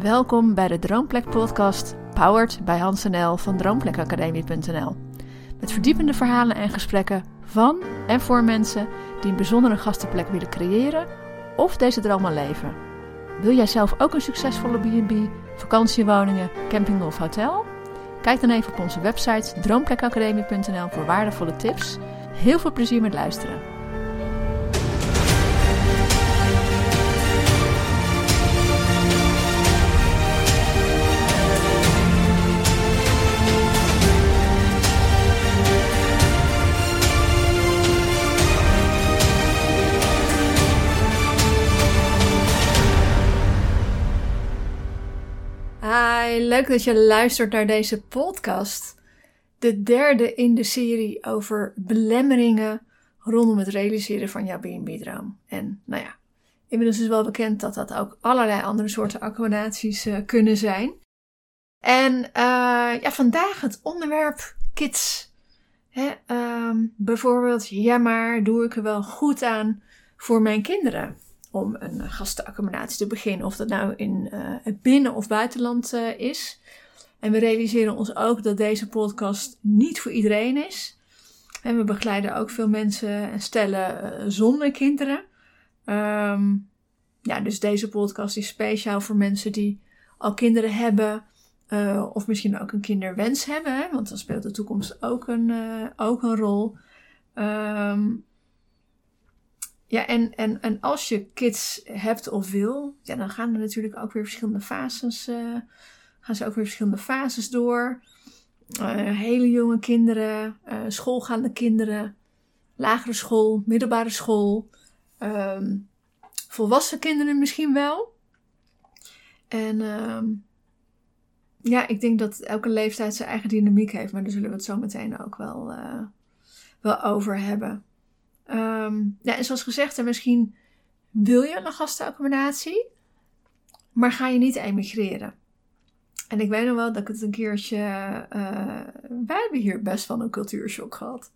Welkom bij de Droomplek podcast, powered bij Hans NL van droomplekacademie.nl. Met verdiepende verhalen en gesprekken van en voor mensen die een bijzondere gastenplek willen creëren of deze droom al leven. Wil jij zelf ook een succesvolle B&B, vakantiewoningen, camping of hotel? Kijk dan even op onze website droomplekacademie.nl voor waardevolle tips. Heel veel plezier met luisteren. Leuk dat je luistert naar deze podcast. De derde in de serie over belemmeringen rondom het realiseren van jouw B&B-droom. En nou ja, inmiddels is wel bekend dat dat ook allerlei andere soorten accommodaties uh, kunnen zijn. En uh, ja, vandaag het onderwerp kids. Hè, um, bijvoorbeeld, ja maar, doe ik er wel goed aan voor mijn kinderen? Om een gastenaccommodatie te beginnen. Of dat nou in uh, het binnen- of buitenland uh, is. En we realiseren ons ook dat deze podcast niet voor iedereen is. En we begeleiden ook veel mensen en stellen zonder kinderen. Um, ja, dus deze podcast is speciaal voor mensen die al kinderen hebben. of misschien ook een kinderwens hebben. Want dan speelt de toekomst ook een, ook een rol. Um, ja, en, en, en als je kids hebt of wil, ja, dan gaan er natuurlijk ook weer verschillende fases, uh, gaan ze ook weer verschillende fases door. Uh, hele jonge kinderen, uh, schoolgaande kinderen, lagere school, middelbare school, um, volwassen kinderen misschien wel. En um, ja, ik denk dat elke leeftijd zijn eigen dynamiek heeft, maar daar zullen we het zo meteen ook wel, wel over hebben. Um, ja, en zoals gezegd, misschien wil je een gastenaccommodatie, maar ga je niet emigreren. En ik weet nog wel dat ik het een keertje. Uh, wij hebben hier best wel een cultuurshock gehad.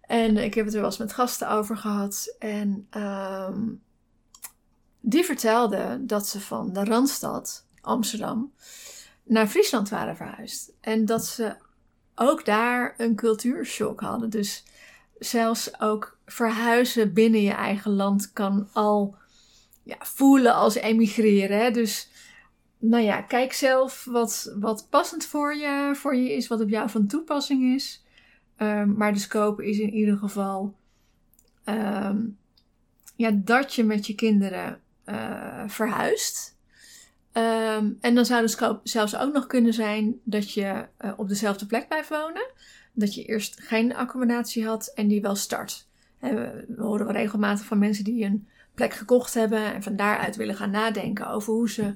En ik heb het er wel eens met gasten over gehad. En um, die vertelde dat ze van de Randstad, Amsterdam, naar Friesland waren verhuisd. En dat ze ook daar een cultuurshock hadden. Dus zelfs ook verhuizen binnen je eigen land kan al ja, voelen als emigreren. Hè? Dus nou ja, kijk zelf wat, wat passend voor je, voor je is, wat op jou van toepassing is. Um, maar de scope is in ieder geval um, ja, dat je met je kinderen uh, verhuist. Um, en dan zou de scope zelfs ook nog kunnen zijn dat je uh, op dezelfde plek blijft wonen dat je eerst geen accommodatie had en die wel start. We horen wel regelmatig van mensen die een plek gekocht hebben en van daaruit willen gaan nadenken over hoe ze,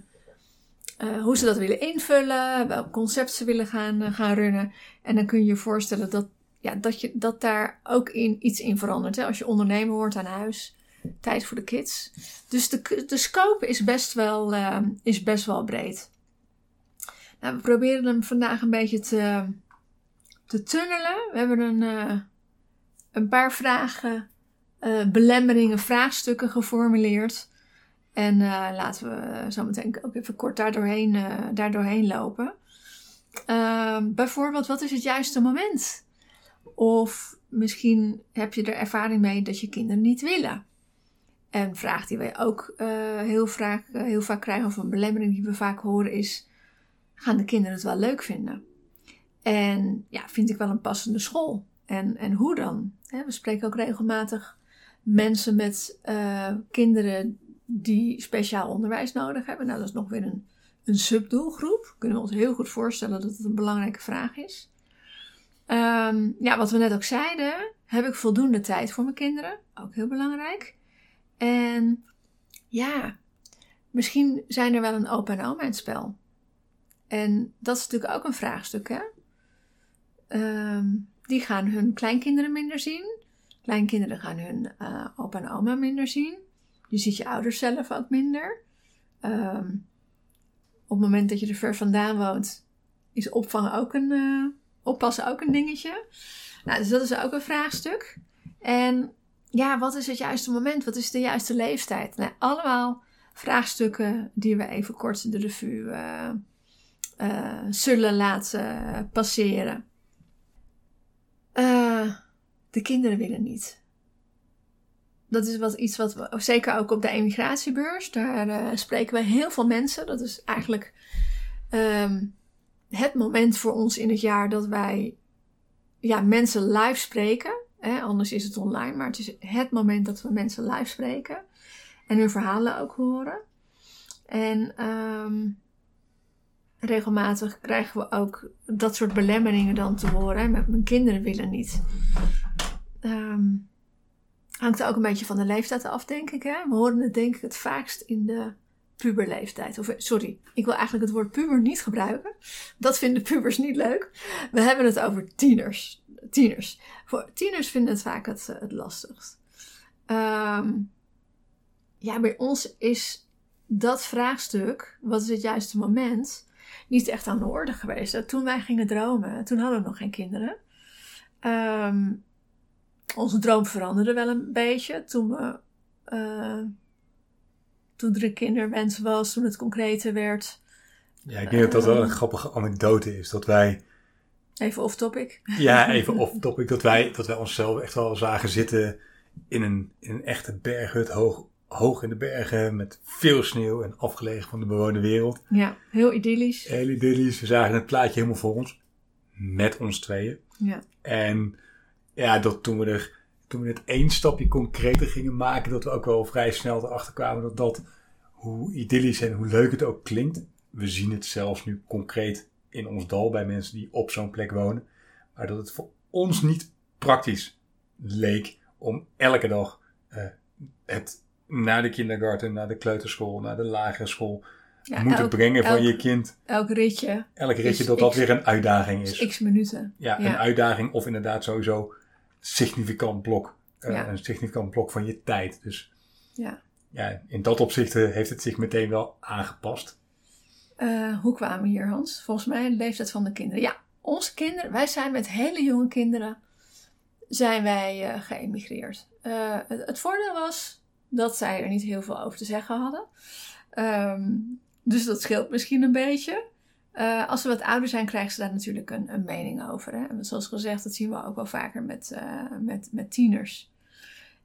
uh, hoe ze dat willen invullen, welk concept ze willen gaan, uh, gaan runnen. En dan kun je je voorstellen dat, ja, dat, je, dat daar ook in, iets in verandert. Hè? Als je ondernemer wordt aan huis, tijd voor de kids. Dus de, de scope is best wel, uh, is best wel breed. Nou, we proberen hem vandaag een beetje te te tunnelen. We hebben een, uh, een paar vragen, uh, belemmeringen, vraagstukken geformuleerd. En uh, laten we zo meteen ook even kort daar doorheen, daar doorheen lopen. Ehm, bijvoorbeeld, wat is het juiste moment? Of misschien heb je er ervaring mee dat je kinderen niet willen. En vraag die wij ook heel, vaak, heel vaak krijgen, of een belemmering die we vaak horen, is: gaan de kinderen het wel leuk vinden? En ja, vind ik wel een passende school? En, en hoe dan? we spreken ook regelmatig mensen met uh, kinderen die speciaal onderwijs nodig hebben. Nou, dat is nog weer een, een subdoelgroep. Kunnen we ons heel goed voorstellen dat het een belangrijke vraag is. Um, ja, wat we net ook zeiden, heb ik voldoende tijd voor mijn kinderen? Ook heel belangrijk. En ja, misschien zijn er wel een opa en oma in het spel. En dat is natuurlijk ook een vraagstuk, hè? Um, die gaan hun kleinkinderen minder zien. Kleinkinderen gaan hun uh, opa en oma minder zien. Je ziet je ouders zelf ook minder. Um, op het moment dat je er ver vandaan woont, is opvangen ook een, uh, oppassen ook een dingetje. Nou, dus dat is ook een vraagstuk. En ja, wat is het juiste moment? Wat is de juiste leeftijd? Nou, allemaal vraagstukken die we even kort de revue eh, eh, zullen laten passeren. Eh, de kinderen willen niet. Dat is wat, iets wat we, zeker ook op de emigratiebeurs, daar spreken we heel veel mensen. Dat is eigenlijk ehm, het moment voor ons in het jaar dat wij ja, mensen live spreken. Hè? Anders is het online, maar het is het moment dat we mensen live spreken en hun verhalen ook horen. En um, regelmatig krijgen we ook dat soort belemmeringen dan te horen. Met mijn kinderen willen niet. Um, hangt er ook een beetje van de leeftijd af, denk ik. Hè? We horen het denk ik het vaakst in de puberleeftijd. Of, sorry, ik wil eigenlijk het woord puber niet gebruiken. Dat vinden pubers niet leuk. We hebben het over tieners. Tieners. Voor tieners vinden het vaak het, het lastigst. Um, ja, bij ons is dat vraagstuk, wat is het juiste moment, niet echt aan de orde geweest. Toen wij gingen dromen, toen hadden we nog geen kinderen. Um, onze droom veranderde wel een beetje toen we. Uh, toen er een kinderwens was, toen het concreter werd. Ja, ik denk dat dat wel een grappige anekdote is. Dat wij. Even off topic. Ja, even off topic. Dat wij, dat wij onszelf echt wel zagen zitten in een, in een echte berghut hoog hoog in de bergen met veel sneeuw en afgelegen van de bewoonde wereld. Ja, heel idyllisch. Heel idyllisch. We zagen het plaatje helemaal voor ons. Met ons tweeën. Ja. En ja, dat toen we er, toen we het één stapje concreter gingen maken, dat we ook wel vrij snel erachter kwamen dat dat, hoe idyllisch en hoe leuk het ook klinkt. We zien het zelfs nu concreet in ons dal bij mensen die op zo'n plek wonen. Maar dat het voor ons niet praktisch leek om elke dag uh, het naar de kindergarten, naar de kleuterschool, naar de lagere school ja, moeten brengen van je kind. Elk ritje. Elk ritje dat dat weer een uitdaging is. X minuten. Ja, een uitdaging of inderdaad sowieso significant blok. Uh, Een significant blok van je tijd. Dus ja. ja, in dat opzicht eh, heeft het zich meteen wel aangepast. Uh, hoe kwamen we hier, Hans? Volgens mij de leeftijd van de kinderen. Ja, onze kinderen, wij zijn met hele jonge kinderen, zijn wij uh, geëmigreerd. Het, het voordeel was, dat zij er niet heel veel over te zeggen hadden. Ehm, dus dat scheelt misschien een beetje. Uh, als ze wat ouder zijn, krijgen ze daar natuurlijk een, een mening over. Hè? Zoals gezegd, dat zien we ook wel vaker met, uh, met, met tieners.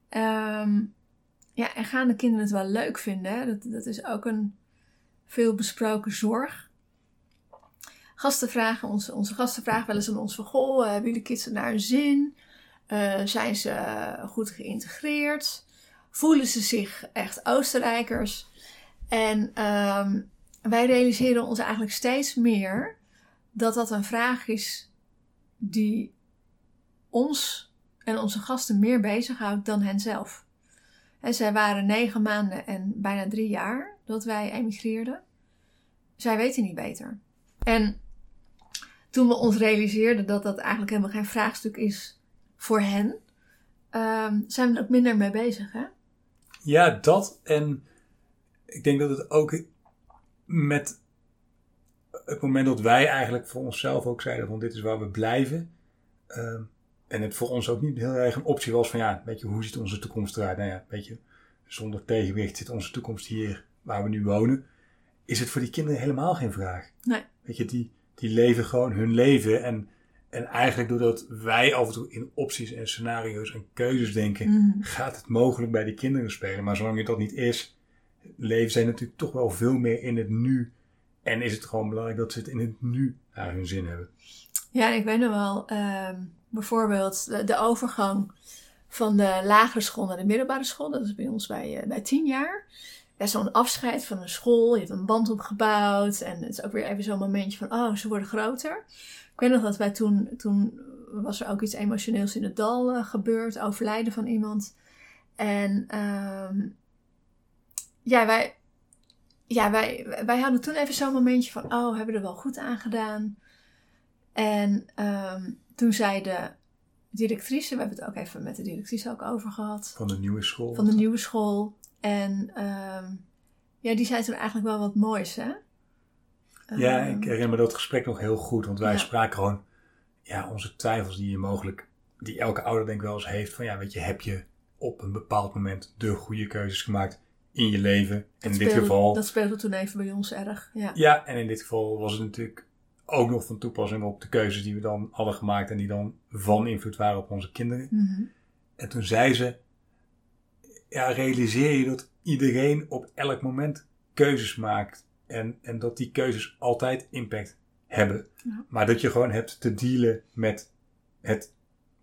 Um, ja, en gaan de kinderen het wel leuk vinden? Dat, dat is ook een veel besproken zorg. Gasten vragen, onze, onze gasten vragen wel eens aan ons van... Goh, uh, hebben jullie kids naar hun zin? zijn ze goed geïntegreerd? voelen ze zich echt Oostenrijkers. En um, wij realiseren ons eigenlijk steeds meer dat dat een vraag is die ons en onze gasten meer bezighoudt dan henzelf. En zij waren negen maanden en bijna drie jaar dat wij emigreerden. Zij weten niet beter. En toen we ons realiseerden dat dat eigenlijk helemaal geen vraagstuk is voor hen, um, zijn we er ook minder mee bezig. Hè? Ja, dat. En ik denk dat het ook met het moment dat wij eigenlijk voor onszelf ook zeiden van dit is waar we blijven. Uh, en het voor ons ook niet heel erg een optie was van ja, weet je, hoe ziet onze toekomst eruit? Nou ja, weet je, zonder tegenwicht zit onze toekomst hier waar we nu wonen. Is het voor die kinderen helemaal geen vraag. Nee. Weet je, die, die leven gewoon hun leven en en eigenlijk doordat wij af en toe in opties en scenario's en keuzes denken, mm. gaat het mogelijk bij die kinderen spelen. Maar zolang het dat niet is, leven zij natuurlijk toch wel veel meer in het nu. En is het gewoon belangrijk dat ze het in het nu naar hun zin hebben. Ja, ik weet nog wel, uh, bijvoorbeeld de, overgang van de lagere school naar de middelbare school. Dat is bij ons bij, uh, bij tien jaar. Ja, zo'n afscheid van een school. Je hebt een band opgebouwd. En het is ook weer even zo'n momentje van, oh, ze worden groter. Ik weet nog dat wij toen, toen was er ook iets emotioneels in het dal uh, gebeurd, overlijden van iemand. En um, ja, wij, ja wij, wij hadden toen even zo'n momentje van, oh, hebben we er wel goed aan gedaan. En um, toen zei de directrice, we hebben het ook even met de directrice ook over gehad. Van de nieuwe school. Van de nieuwe school. En um, ja, die zei toen eigenlijk wel wat moois, hè? Ja, ik herinner me dat gesprek nog heel goed. Want wij spraken gewoon ja, onze twijfels die je mogelijk, die elke ouder denk ik wel eens heeft. Van ja, weet je, heb je op een bepaald moment de goede keuzes gemaakt? In je leven. Dat En in dit speelde- geval. Dat speelde toen even bij ons erg. Ja. Ja, en in dit geval was het natuurlijk ook nog van toepassing op de keuzes die we dan hadden gemaakt en die dan van invloed waren op onze kinderen. Mhm. En toen zei ze, ja, realiseer je dat iedereen op elk moment keuzes maakt en, en dat die keuzes altijd impact hebben. Ja. Maar dat je gewoon hebt te dealen met het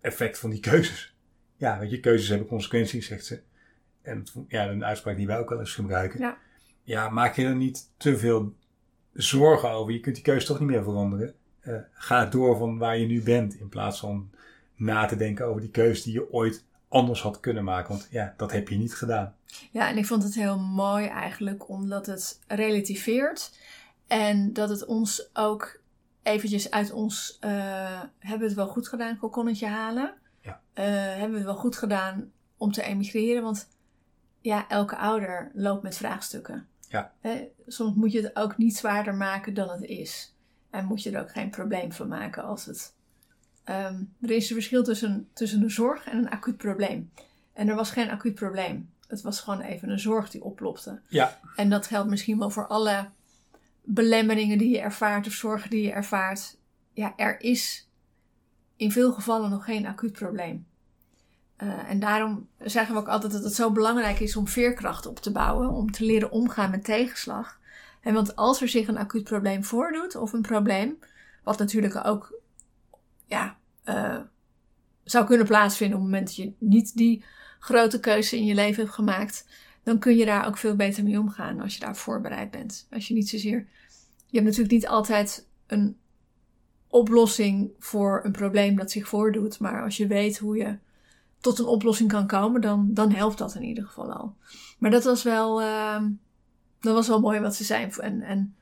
effect van die keuzes. Ja, weet je, keuzes hebben consequenties, zegt ze. En ja, een uitspraak die wij ook wel eens gebruiken. Ja. ja, maak je er niet te veel zorgen over. Je kunt die keuze toch niet meer veranderen. Eh, ga door van waar je nu bent. In plaats van na te denken over die keuze die je ooit anders had kunnen maken. Want ja, dat heb je niet gedaan. Ja, en ik vond het heel mooi eigenlijk, omdat het relativeert. En dat het ons ook eventjes uit ons... eh, hebben we het wel goed gedaan, kokonnetje halen? Ja. Eh, hebben we het wel goed gedaan om te emigreren? Want ja, elke ouder loopt met vraagstukken. Ja. Soms moet je het ook niet zwaarder maken dan het is. En moet je er ook geen probleem van maken als het... Ehm, er is een verschil tussen, tussen een zorg en een acuut probleem. En er was geen acuut probleem. Het was gewoon even een zorg die oplopte. Ja, En dat geldt misschien wel voor alle belemmeringen die je ervaart of zorgen die je ervaart. Ja, er is in veel gevallen nog geen acuut probleem. Eh, en daarom zeggen we ook altijd dat het zo belangrijk is om veerkracht op te bouwen, om te leren omgaan met tegenslag. En want als er zich een acuut probleem voordoet, of een probleem, wat natuurlijk ook ja, eh, zou kunnen plaatsvinden op het moment dat je niet die grote keuze in je leven hebt gemaakt, dan kun je daar ook veel beter mee omgaan als je daar voorbereid bent. Als je niet zozeer. Je hebt natuurlijk niet altijd een oplossing voor een probleem dat zich voordoet, maar als je weet hoe je tot een oplossing kan komen, dan, dan helpt dat in ieder geval al. Maar dat was wel, ehm, dat was wel mooi wat ze zei. En, en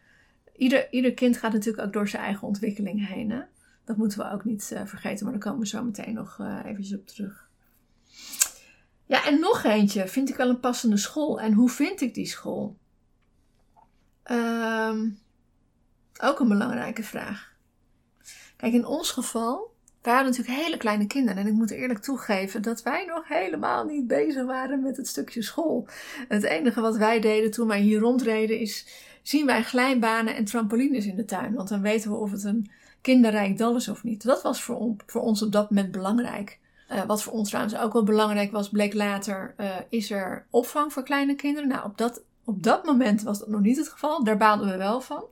ieder, ieder kind gaat natuurlijk ook door zijn eigen ontwikkeling heen. Hè? Dat moeten we ook niet eh, vergeten, maar daar komen we zo meteen nog eh eventjes op terug. Ja, en nog eentje. Vind ik wel een passende school? En hoe vind ik die school? Ehm, ook een belangrijke vraag. Kijk, in ons geval, hadden natuurlijk hele kleine kinderen. En ik moet eerlijk toegeven dat wij nog helemaal niet bezig waren met het stukje school. Het enige wat wij deden toen wij hier rondreden is... zien wij glijbanen en trampolines in de tuin. Want dan weten we of het een kinderrijk dal is of niet. Dat was voor, voor ons op dat moment belangrijk. Eh, wat voor ons trouwens ook wel belangrijk was, bleek later, eh, is er opvang voor kleine kinderen. Nou, op dat, op dat moment was dat nog niet het geval. Daar baalden we wel van.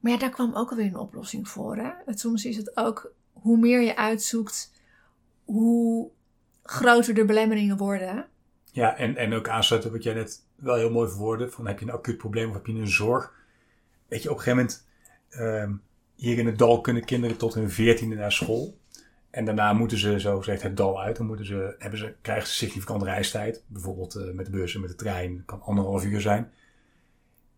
Maar ja, daar kwam ook alweer een oplossing voor. Hè? Soms is het ook, hoe meer je uitzoekt, hoe groter de belemmeringen worden. ja en, en ook aansluiten wat jij net wel heel mooi verwoordde. Van heb je een acuut probleem of heb je een zorg? Weet je, op een gegeven moment... ehm, hier in het dal kunnen kinderen tot hun veertiende naar school. En daarna moeten ze, zo gezegd, het dal uit. Dan moeten ze, hebben ze, krijgen ze significant reistijd. Bijvoorbeeld eh, met de bus en met de trein. kan anderhalf uur zijn.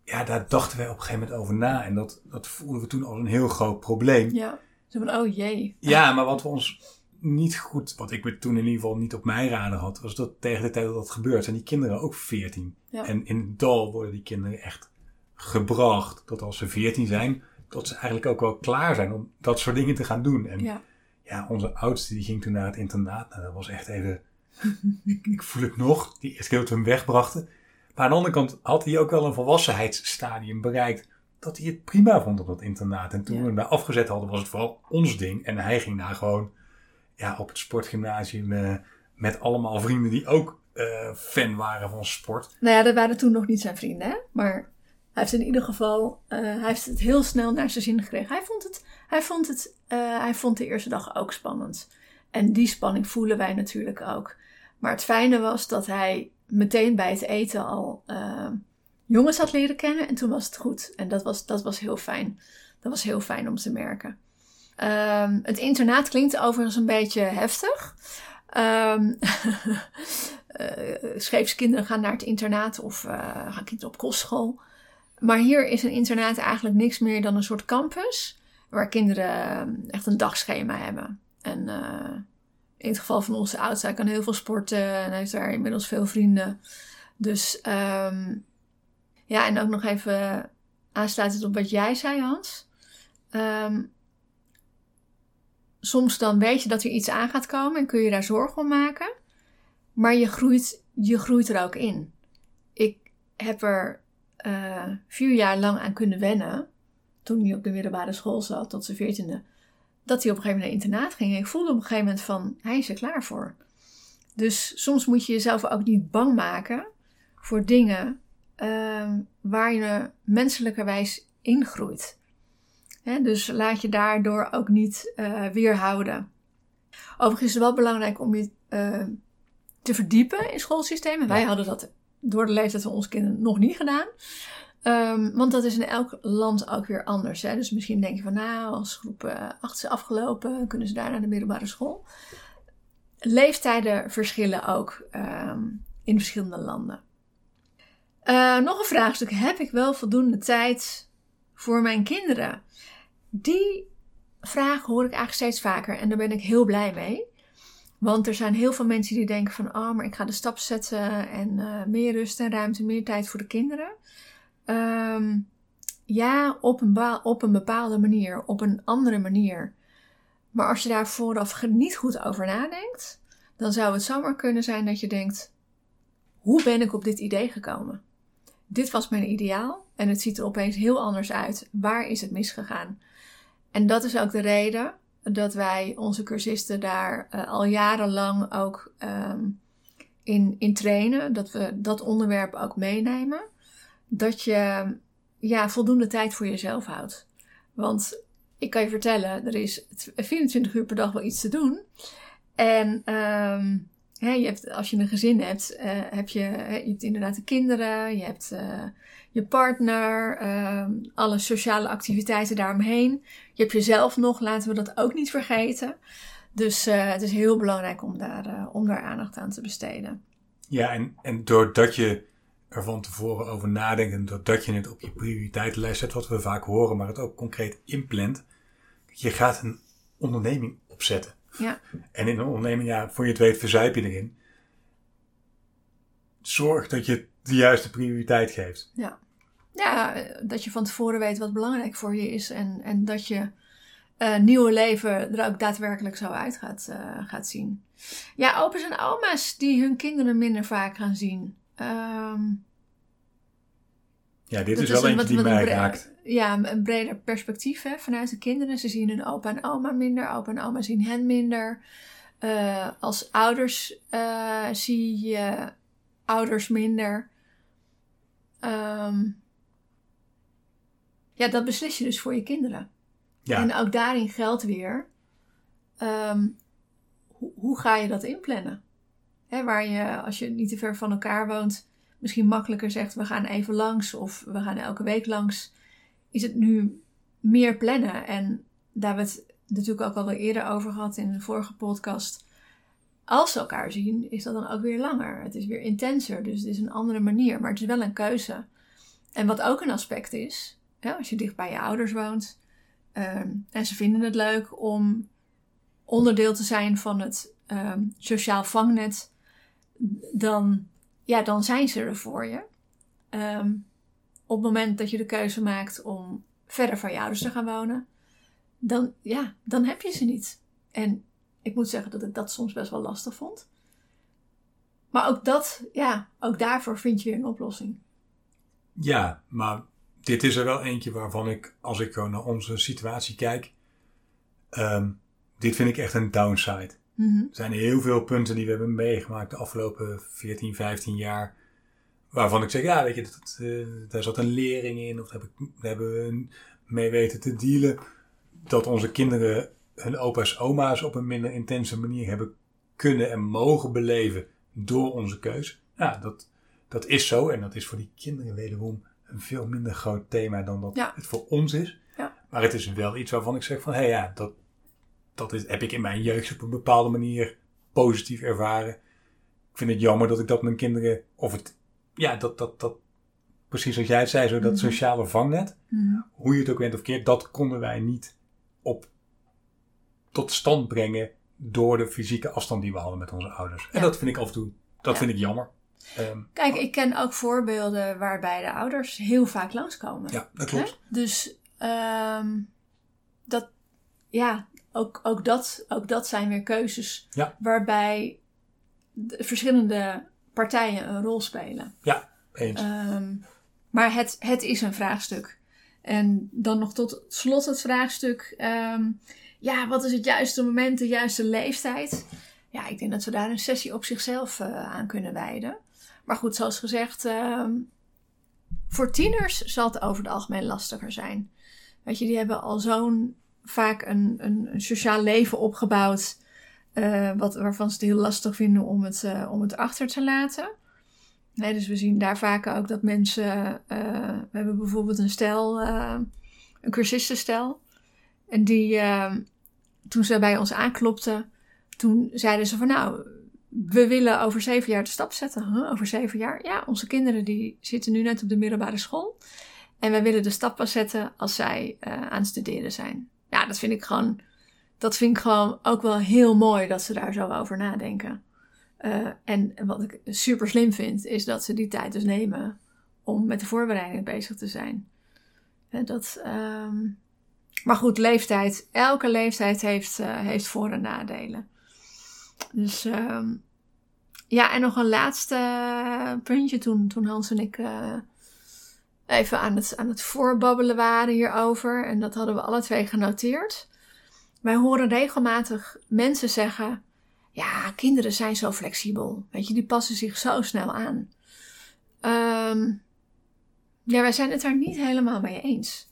Ja, daar dachten wij op een gegeven moment over na. En dat, dat voelden we toen als een heel groot probleem. Ja. Zo van, oh jee. Ja, maar wat we ons niet goed, wat ik me toen in ieder geval niet op mijn radar had, was dat tegen de tijd dat dat gebeurt, zijn die kinderen ook 14. Ja. En in het dal worden die kinderen echt gebracht dat als ze 14 zijn, dat ze eigenlijk ook wel klaar zijn om dat soort dingen te gaan doen. En ja, Ja. onze oudste die ging toen naar het internaat. Nou, dat was echt even, ik, ik voel het nog, die eerste keer dat we hem wegbrachten. Maar aan de andere kant had hij ook wel een volwassenheidsstadium bereikt dat hij het prima vond op dat internaat. En toen Ja. we hem daar afgezet hadden, was het vooral ons ding. En hij ging daar gewoon ja, op het sportgymnasium eh, met allemaal vrienden die ook eh, fan waren van sport. Nou ja, dat waren toen nog niet zijn vrienden, hè? Maar hij heeft in ieder geval, eh, hij heeft het heel snel naar zijn zin gekregen. Hij vond het, hij vond het, hij vond de eerste dag ook spannend. En die spanning voelen wij natuurlijk ook. Maar het fijne was dat hij meteen bij het eten al jongens had leren kennen en toen was het goed. En dat was, dat was heel fijn. Dat was heel fijn om te merken. Ehm, het internaat klinkt overigens een beetje heftig. Ehm eh, scheepskinderen gaan naar het internaat of eh, gaan kinderen op kostschool. Maar hier is een internaat eigenlijk niks meer dan een soort campus. Waar kinderen eh, echt een dagschema hebben. En in het geval van onze oudste, hij kan heel veel sporten en heeft daar inmiddels veel vrienden. Dus ehm, ja, en ook nog even aansluitend op wat jij zei, Hans. Ehm, soms dan weet je dat er iets aan gaat komen en kun je daar zorgen om maken. Maar je groeit, je groeit er ook in. Ik, heb er uh, vier jaar lang aan kunnen wennen. Toen hij op de middelbare school zat, tot zijn veertiende. Dat hij op een gegeven moment naar internaat ging. Ik voelde op een gegeven moment van, hij is er klaar voor. Dus soms moet je jezelf ook niet bang maken voor dingen uh, waar je menselijkerwijs ingroeit. Dus laat je daardoor ook niet uh, weerhouden. Overigens is het wel belangrijk om je uh, te verdiepen in schoolsystemen. Wij hadden dat door de leeftijd van onze kinderen nog niet gedaan. Um, want dat is in elk land ook weer anders. Hè? Dus misschien denk je van nou, als groep 8 is afgelopen, kunnen ze daar naar de middelbare school. Leeftijden verschillen ook um, in verschillende landen. Uh, nog een vraagstuk. Heb ik wel voldoende tijd voor mijn kinderen? Die vraag hoor ik eigenlijk steeds vaker en daar ben ik heel blij mee. Want er zijn heel veel mensen die denken van, oh, maar ik ga de stap zetten en uh, meer rust en ruimte, meer tijd voor de kinderen. Um, ja, op een bepaalde manier, op een andere manier. Maar als je daar vooraf niet goed over nadenkt, dan zou het zomaar kunnen zijn dat je denkt: hoe ben ik op dit idee gekomen? Dit was mijn ideaal en het ziet er opeens heel anders uit. Waar is het misgegaan? En dat is ook de reden dat wij onze cursisten daar uh, al jarenlang ook um, in, in trainen. Dat we dat onderwerp ook meenemen. Dat je ja, voldoende tijd voor jezelf houdt. Want ik kan je vertellen, er is 24 uur per dag wel iets te doen. En um, je hebt, als je een gezin hebt, uh, heb je, inderdaad de kinderen, je hebt uh, je partner, uh, alle sociale activiteiten daaromheen. Je hebt jezelf nog, laten we dat ook niet vergeten. Dus uh, het is heel belangrijk om daar, om daar aandacht aan te besteden. Ja, en, en doordat je er van tevoren over nadenkt en doordat je het op je prioriteitenlijst zet, wat we vaak horen, maar het ook concreet inplant, je gaat een onderneming opzetten. Ja. En in een onderneming, ja, voor je het weet, verzuip je erin. Zorg dat je de juiste prioriteit geeft. Ja. Ja, dat je van tevoren weet wat belangrijk voor je is en, en dat je uh, nieuwe leven er ook daadwerkelijk zo uit gaat, uh, gaat zien. Ja, opa's en oma's die hun kinderen minder vaak gaan zien. Um, ja, dit is wel eentje die mij raakt. Ja, een breder perspectief hè, vanuit de kinderen. Ze zien hun opa en oma minder, opa en oma zien hen minder. Uh, als ouders uh, zie je ouders minder. Um, ja, dat beslis je dus voor je kinderen. Ja. En ook daarin geldt weer, um, hoe, hoe ga je dat inplannen? Hè, waar je, als je niet te ver van elkaar woont, misschien makkelijker zegt: we gaan even langs of we gaan elke week langs, is het nu meer plannen. En daar hebben we het natuurlijk ook al eerder over gehad in de vorige podcast. Als ze elkaar zien, is dat dan ook weer langer. Het is weer intenser, dus het is een andere manier, maar het is wel een keuze. En wat ook een aspect is, als je dicht bij je ouders woont um, en ze vinden het leuk om onderdeel te zijn van het um, sociaal vangnet, dan ja, dan zijn ze er voor je. Um, op het moment dat je de keuze maakt om verder van je ouders te gaan wonen, dan, ja, dan heb je ze niet. En ik moet zeggen dat ik dat soms best wel lastig vond. Maar ook dat, ja, ook daarvoor vind je weer een oplossing. Ja, maar dit is er wel eentje waarvan ik, als ik naar onze situatie kijk, um, dit vind ik echt een downside. Mhm. Er zijn heel veel punten die we hebben meegemaakt de afgelopen 14, 15 jaar. Waarvan ik zeg, ja, weet je, dat, uh, daar zat een lering in. Of daar, heb ik, daar hebben we mee weten te dealen. Dat onze kinderen hun opa's, oma's op een minder intense manier hebben kunnen en mogen beleven door onze keus. Ja, dat, dat is zo. En dat is voor die kinderen wederom een veel minder groot thema dan dat ja. het voor ons is. Ja. Maar het is wel iets waarvan ik zeg van, hé hey, ja, dat, dat is, heb ik in mijn jeugd op een bepaalde manier positief ervaren. Ik vind het jammer dat ik dat mijn kinderen, of het, ja, dat, dat, dat, precies zoals jij het zei, zo dat Mhm. sociale vangnet, Mhm. hoe je het ook bent of keert, dat konden wij niet op tot stand brengen door de fysieke afstand die we hadden met onze ouders. En Ja. dat vind ik af en toe, dat Ja. vind ik jammer. Ehm, Kijk, ik ken ook voorbeelden waarbij de ouders heel vaak langskomen. ja, dat klopt. Hè? Dus ehm dat, ja, ook, ook, dat, ook dat zijn weer keuzes Ja. waarbij de verschillende partijen een rol spelen. Ja. eens. Ehm, maar het, het is een vraagstuk. En dan nog tot slot het vraagstuk: ehm, ja, wat is het juiste moment, de juiste leeftijd? Ja, ik denk dat we daar een sessie op zichzelf eh, aan kunnen wijden. Maar goed, zoals gezegd, ehm, voor tieners zal het over het algemeen lastiger zijn. Weet je, die hebben al zo'n vaak een, een, een sociaal leven opgebouwd. Uh, wat, waarvan ze het heel lastig vinden om het, uh, om het achter te laten. Nee, dus we zien daar vaak ook dat mensen. Uh, we hebben bijvoorbeeld een stel, een cursistenstel. En die, toen ze bij ons aanklopten, toen zeiden ze van nou, we willen over zeven jaar de stap zetten. Over zeven jaar? Ja, onze kinderen die zitten nu net op de middelbare school. En wij willen de stap pas zetten als zij aan het studeren zijn. Dat vind ik gewoon dat vind ik gewoon ook wel heel mooi dat ze daar zo over nadenken. Uh, en wat ik super slim vind, is dat ze die tijd dus nemen om met de voorbereiding bezig te zijn. dat, um... Maar goed, leeftijd. Elke leeftijd heeft, uh, heeft voor- en nadelen. Dus um... ja, en nog een laatste puntje toen, toen Hans en ik even aan het, aan het voorbabbelen waren hierover. En dat hadden we alle twee genoteerd. Wij horen regelmatig mensen zeggen: Ja, kinderen zijn zo flexibel. Weet je, die passen zich zo snel aan. Um, ja, wij zijn het daar niet helemaal mee eens.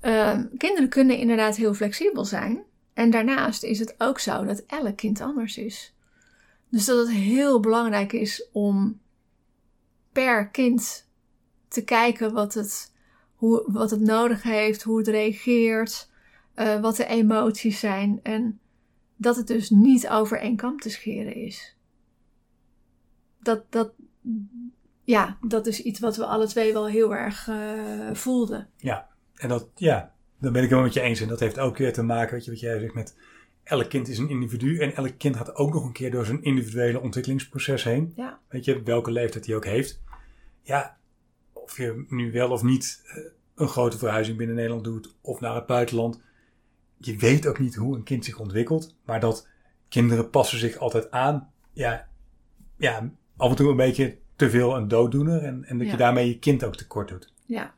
Um, kinderen kunnen inderdaad heel flexibel zijn. En daarnaast is het ook zo dat elk kind anders is. Dus dat het heel belangrijk is om per kind te kijken wat het, hoe, wat het nodig heeft, hoe het reageert. Uh, wat de emoties zijn en dat het dus niet over één kam te scheren is. Dat, dat, ja, dat is iets wat we alle twee wel heel erg uh, voelden. Ja, en dat, ja, daar ben ik het met je eens. En dat heeft ook weer te maken, weet je, wat jij zegt met elk kind is een individu en elk kind gaat ook nog een keer door zijn individuele ontwikkelingsproces heen. Ja. Weet je, welke leeftijd hij ook heeft. Ja, of je nu wel of niet uh, een grote verhuizing binnen Nederland doet of naar het buitenland je weet ook niet hoe een kind zich ontwikkelt, maar dat kinderen passen zich altijd aan. Ja, ja af en toe een beetje te veel een dooddoener en, en dat je daarmee je kind ook tekort doet. Ja.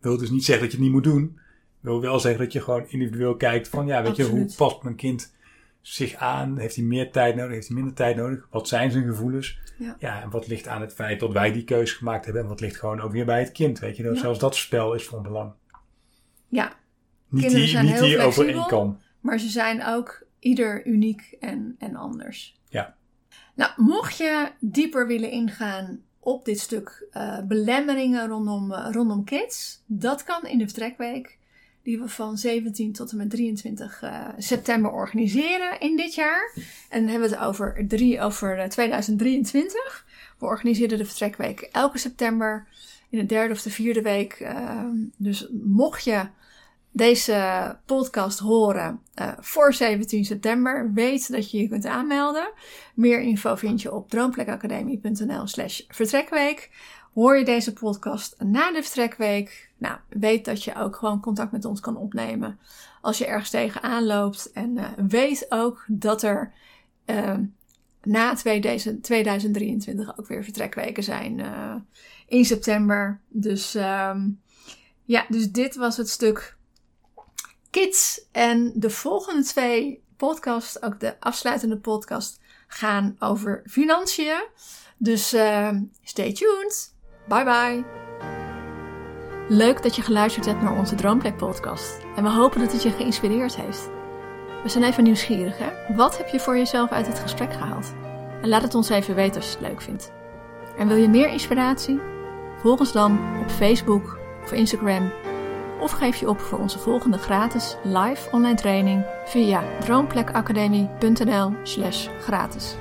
Wil dus niet zeggen dat je het niet moet doen. Wil wel zeggen dat je gewoon individueel kijkt van, ja, weet je, hoe past mijn kind zich aan? Heeft hij meer tijd nodig? Heeft hij minder tijd nodig? Wat zijn zijn gevoelens? Ja. ja en wat ligt aan het feit dat wij die keuze gemaakt hebben en wat ligt gewoon ook weer bij het kind, weet je? Dat, ja. Zelfs dat spel is van belang. Ja, niet Kinderen die, zijn niet heel die flexibel. kam. Maar ze zijn ook ieder uniek en, en anders. Ja. Nou, mocht je dieper willen ingaan op dit stuk uh, belemmeringen rondom, uh, rondom kids, dat kan in de vertrekweek die we van 17 tot en met 23 uh, september organiseren in dit jaar. En dan hebben we het over, drie, over 2023. We organiseren de vertrekweek elke september in de derde of de vierde week. ehm, dus mocht je deze podcast horen uh, voor 17 september, weet dat je je kunt aanmelden. Meer info vind je op droomplekacademie.nl slash vertrekweek. Hoor je deze podcast na de vertrekweek? Nou, weet dat je ook gewoon contact met ons kan opnemen als je ergens tegenaan loopt. En uh, weet ook dat er uh, na 2023 ook weer vertrekweken zijn uh, in september. Dus um, ja, dus dit was het stuk kids. En de volgende twee podcasts, ook de afsluitende podcast, gaan over financiën. Dus uh, stay tuned. Bye bye. Leuk dat je geluisterd hebt naar onze Droomplek podcast. En we hopen dat het je geïnspireerd heeft. We zijn even nieuwsgierig, hè? Wat heb je voor jezelf uit het gesprek gehaald? En laat het ons even weten als je het leuk vindt. En wil je meer inspiratie? Volg ons dan op Facebook of Instagram of geef je op voor onze volgende gratis live online training via droomplekacademie.nl/gratis.